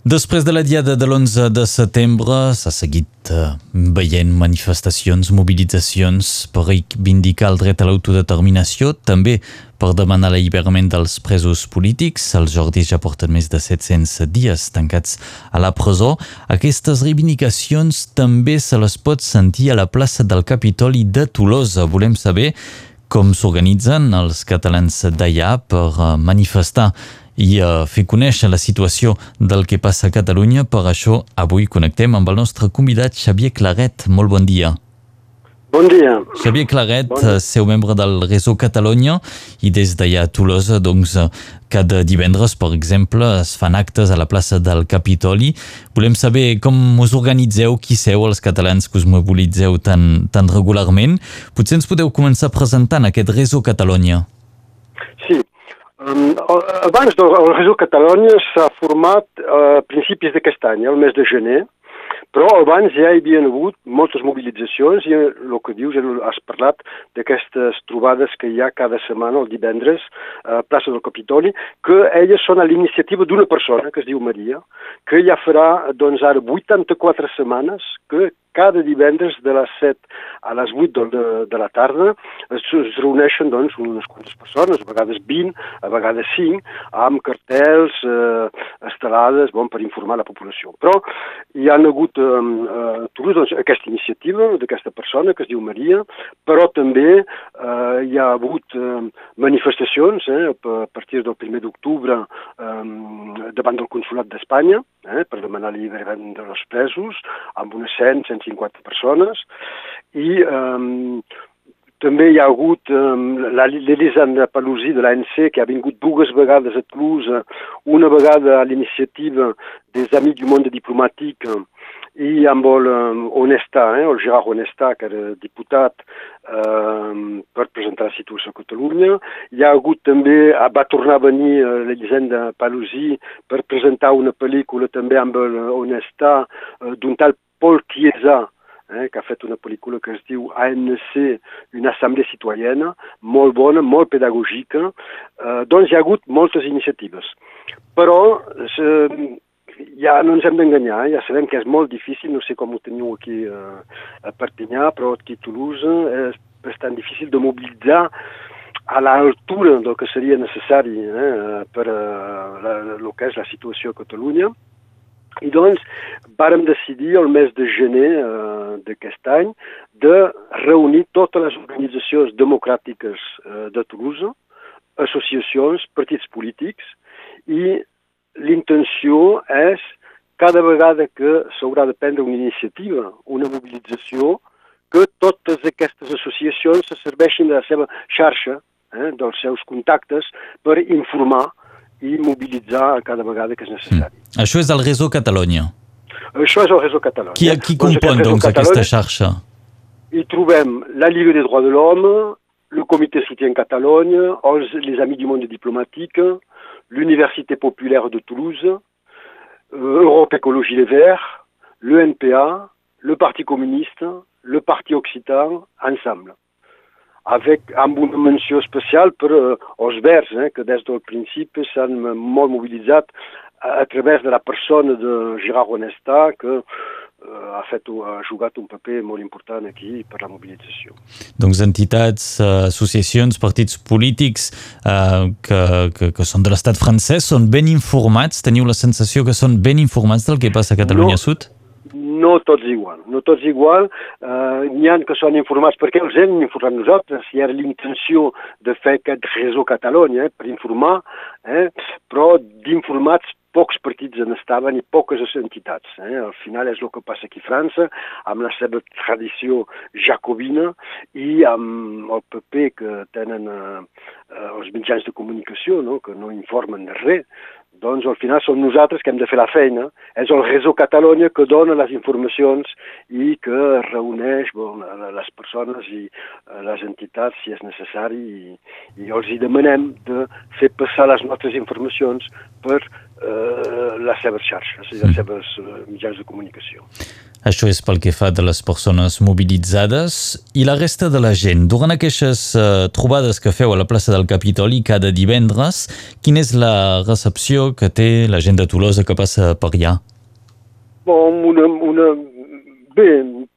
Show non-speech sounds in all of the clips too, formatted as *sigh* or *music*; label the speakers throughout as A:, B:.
A: Després de la diada de l'11 de setembre s'ha seguit uh, veient manifestacions, mobilitzacions per reivindicar el dret a l'autodeterminació, també per demanar l'alliberament dels presos polítics. Els Jordis ja porten més de 700 dies tancats a la presó. Aquestes reivindicacions també se les pot sentir a la plaça del Capitoli de Tolosa. Volem saber com s'organitzen els catalans d'allà per uh, manifestar i uh, fer conèixer la situació del que passa a Catalunya. Per això avui connectem amb el nostre convidat Xavier Claret. Molt bon dia.
B: Bon dia.
A: Xavier Claret, bon dia. seu membre del Réseau Catalunya i des d'allà a Tolosa, doncs, cada divendres, per exemple, es fan actes a la plaça del Capitoli. Volem saber com us organitzeu, qui seu els catalans que us mobilitzeu tan, tan regularment. Potser ens podeu començar presentant aquest Réseau Catalunya.
B: Abans del Réseau Catalunya s'ha format a principis d'aquest any, el mes de gener, però abans ja hi havia hagut moltes mobilitzacions i el que dius, has parlat d'aquestes trobades que hi ha cada setmana, el divendres, a plaça del Capitoli, que elles són a l'iniciativa d'una persona que es diu Maria, que ja farà, doncs ara, 84 setmanes que cada divendres de les 7 a les 8 de, de la tarda es, es reuneixen doncs, unes quantes persones, a vegades 20, a vegades 5, amb cartels, eh, estelades, bon, per informar la població. Però hi ha hagut eh, Toulouse doncs, aquesta iniciativa d'aquesta persona que es diu Maria, però també eh, hi ha hagut eh, manifestacions eh, a partir del 1 d'octubre eh, davant del Consolat d'Espanya eh, per demanar l'alliberament dels presos amb unes 100, 150 persones i eh, també hi ha hagut eh, l'Elisandra Palusi de l'ANC que ha vingut dues vegades a Toulouse, una vegada a l'iniciativa des Amis du Monde Diplomatique i amb el um, Onestà, eh, el Gerard Onestà, que era diputat eh, per presentar la situació a Catalunya. Hi ha hagut també, va tornar a venir eh, l'Elisenda Palusi per presentar una pel·lícula també amb l'Onestà eh, d'un tal Paul Chiesa, eh, que ha fet una pel·lícula que es diu ANC, una assemblea citoyena, molt bona, molt pedagògica. Eh, doncs hi ha hagut moltes iniciatives. Però eh, ja no ens hem d'enganyar, ja sabem que és molt difícil, no sé com ho teniu aquí eh, a Perpinyà, però aquí a Toulouse és bastant difícil de mobilitzar a l'altura del que seria necessari eh, per eh, el que és la situació a Catalunya. I doncs vàrem decidir el mes de gener eh, d'aquest any de reunir totes les organitzacions democràtiques eh, de Toulouse, associacions, partits polítics i l'intenció és cada vegada que s'haurà de prendre una iniciativa, una mobilització, que totes aquestes associacions se serveixin de la seva xarxa, eh, dels seus contactes, per informar i mobilitzar cada vegada que és necessari.
A: Mm. Això és el Réseau Catalunya.
B: Això és el Réseau Catalunya.
A: Qui, qui compon, doncs, aquesta xarxa?
B: Hi trobem la Lliga des Droits de l'Homme, le Comitè Soutien Catalogne, les Amis du Monde Diplomatique, l'Université populaire de Toulouse, euh, Europe Écologie Les Verts, le NPA, le Parti communiste, le Parti occitan, ensemble. Avec amb una menció especial per uh, els verds, eh, que des del principi s'han molt mobilitzat a, a través de la persona de Gérard Onesta, que Eh, ha, fet, ha jugat un paper molt important aquí per la mobilització.
A: Doncs entitats, eh, associacions, partits polítics eh, que, que, que són de l'estat francès són ben informats? Teniu la sensació que són ben informats del que passa a Catalunya no, Sud?
B: No tots igual, no tots igual. Eh, N'hi ha que són informats perquè els hem informat nosaltres, hi era l'intenció de fer aquest réseau Catalunya eh, per informar, eh, però d'informats pocs partits en estaven i poques entitats. Eh? Al final és el que passa aquí a França, amb la seva tradició jacobina i amb el paper que tenen eh, eh, els mitjans de comunicació, no? que no informen de res, doncs al final som nosaltres que hem de fer la feina. És el Réseau Catalunya que dona les informacions i que reuneix bon, les persones i les entitats si és necessari i, i els hi demanem de fer passar les nostres informacions per les seves xarxes i les seves eh, mitjans de comunicació.
A: Això és pel que fa de les persones mobilitzades i la resta de la gent. Durant aquestes uh, trobades que feu a la plaça del Capitoli cada divendres, quina és la recepció que té la gent de Tolosa que passa per allà?
B: Bon, una, una, bé,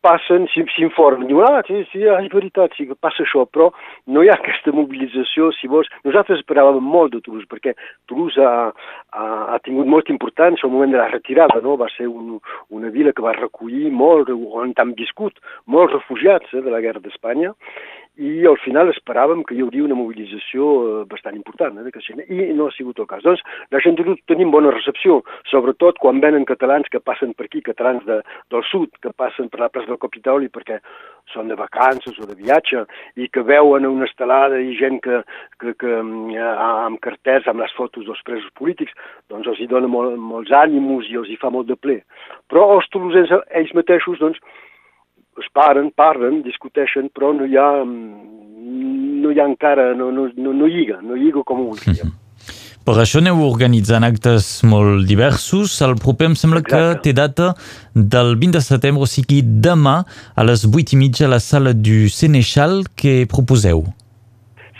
B: passen, s'informen, diuen, ah, sí, sí, és veritat, sí, passa això, però no hi ha aquesta mobilització, si vols. Nosaltres esperàvem molt de Toulouse, perquè Toulouse ha, ha, ha tingut molta importància al moment de la retirada, no? Va ser un, una vila que va recollir molt, on han viscut molts refugiats eh, de la guerra d'Espanya, i al final esperàvem que hi hauria una mobilització eh, bastant important eh, de Caixena, i no ha sigut el cas. Doncs la gent de tenim bona recepció, sobretot quan venen catalans que passen per aquí, catalans de, del sud, que passen per la plaça del Capitoli perquè són de vacances o de viatge i que veuen una estelada i gent que, que, que eh, amb carters, amb les fotos dels presos polítics, doncs els hi dona molt, molts ànims i els hi fa molt de ple. Però els tolosens ells mateixos, doncs, es paren, parlen, discuteixen, però no hi ha, no hi ha encara, no, no, no, no lliga, no lliga com ho voldríem. *laughs*
A: Per això aneu organitzant actes molt diversos. El proper em sembla Exacte. que té data del 20 de setembre, o sigui demà a les 8 i mitja a la sala du Senechal. Què proposeu?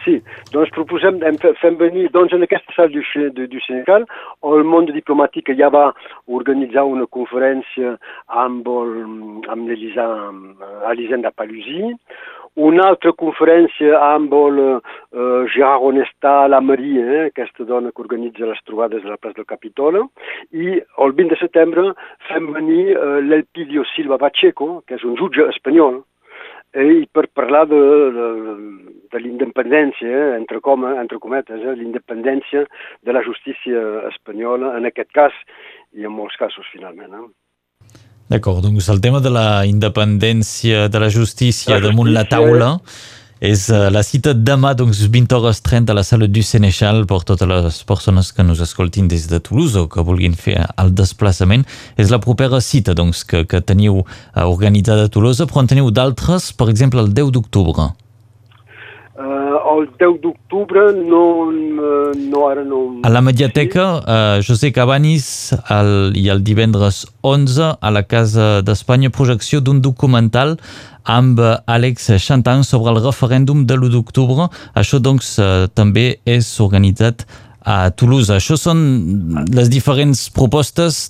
B: Sí, doncs proposem, hem, fem venir, doncs en aquesta sala du, du, du Senegal, el món diplomàtic ja va organitzar una conferència amb, el, amb l'Elisa, Elisenda Palusi, una altra conferència amb el uh, Gerard Onestà, la Marie, eh, aquesta dona que organitza les trobades a la plaça del Capitol, i el 20 de setembre fem venir uh, l'Elpidio Silva Pacheco, que és un jutge espanyol, i per parlar de, de, de l'independència, eh, entre, com, entre cometes, eh, l'independència de la justícia espanyola, en aquest cas i en molts casos, finalment. Eh?
A: D'acord, doncs el tema de la independència de la justícia, la justícia damunt la taula és uh, la cita demà, doncs, 20 hores 30 a la sala du Senechal per totes les persones que nos escoltin des de Toulouse o que vulguin fer el desplaçament. És la propera cita, doncs, que, que teniu uh, organitzada a Toulouse, però en teniu d'altres, per exemple, el 10 d'octubre.
B: Uh, el 10 d'octubre no, no, ara no...
A: A la Mediateca, uh, José Cabanis el, i el divendres 11 a la Casa d'Espanya projecció d'un documental amb Àlex Chantan sobre el referèndum de l'1 d'octubre. Això, doncs, eh, també és organitzat a Toulouse. Això són les diferents propostes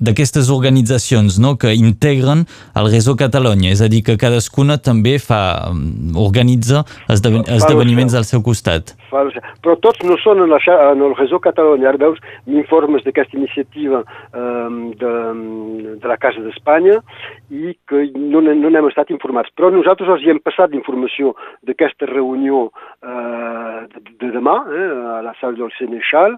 A: d'aquestes organitzacions no? que integren el Reso Catalunya, és a dir, que cadascuna també fa, mm, organitza esdeven esdeveniments al seu costat.
B: Però tots no són en, la, en el Reso Catalunya. Ara veus informes d'aquesta iniciativa eh, de, de la Casa d'Espanya i que no, no n'hem estat informats. Però nosaltres els hi hem passat d'informació d'aquesta reunió eh, de, de demà, eh, a la sala del Senechal,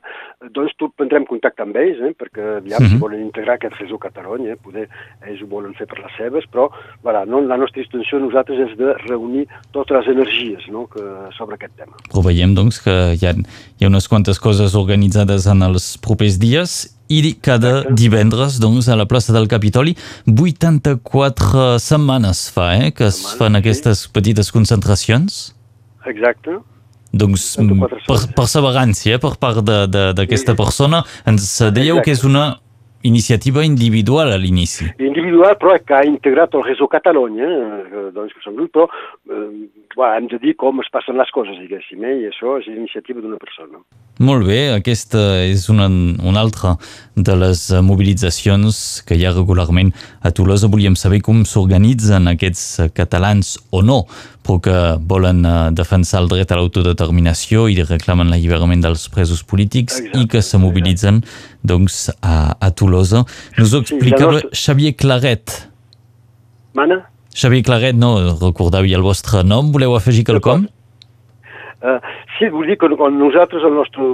B: doncs tu prendrem contacte amb ells, eh, perquè aviam, uh -huh. si volen integrar aquest Reso Catalunya, eh, poder ells ho volen fer per les seves, però voilà, no, la nostra intenció nosaltres és de reunir totes les energies no, que, sobre aquest tema.
A: Ho veiem, doncs, que hi ha, hi ha unes quantes coses organitzades en els propers dies i cada divendres doncs, a la plaça del Capitoli 84 setmanes fa eh, que es fan aquestes sí. petites concentracions.
B: Exacte.
A: Doncs per, perseverància per part d'aquesta persona. Ens dèieu Exacte. que és una iniciativa individual a l'inici.
B: Individual, però que ha integrat el Reso Catalunya, eh, doncs que som grup, però eh, hem de dir com es passen les coses, diguéssim, eh? i això és iniciativa d'una persona.
A: Molt bé, aquesta és una, una altra de les mobilitzacions que hi ha regularment a Tolosa. Volíem saber com s'organitzen aquests catalans o no, però que volen eh, defensar el dret a l'autodeterminació i reclamen l'alliberament dels presos polítics exacte, i que se mobilitzen doncs, a, a Tolosa. Nos ho explicava sí, nostra... Xavier Claret.
B: Mana?
A: Xavier Claret, no recordava el vostre nom, voleu afegir quelcom?
B: Uh, sí, vull dir que nosaltres el nostre,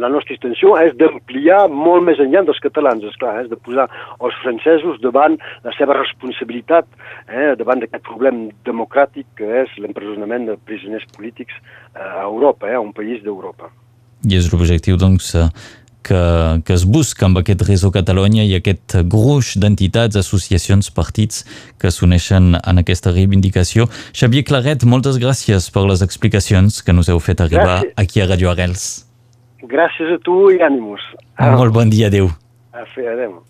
B: la nostra intenció és d'ampliar molt més enllà dels catalans, és clar, és de posar els francesos davant la seva responsabilitat, eh, davant d'aquest problema democràtic que és l'empresonament de prisoners polítics eh, a Europa, eh, a un país d'Europa.
A: I és l'objectiu, doncs, que, que es busca amb aquest Reso Catalunya i aquest gruix d'entitats, associacions, partits que s'uneixen en aquesta reivindicació. Xavier Claret, moltes gràcies per les explicacions que nos heu fet arribar gràcies. aquí a Radio Arrels.
B: Gràcies a tu i ànimus.
A: Molt bon dia, adeu.
B: A fer, adeu.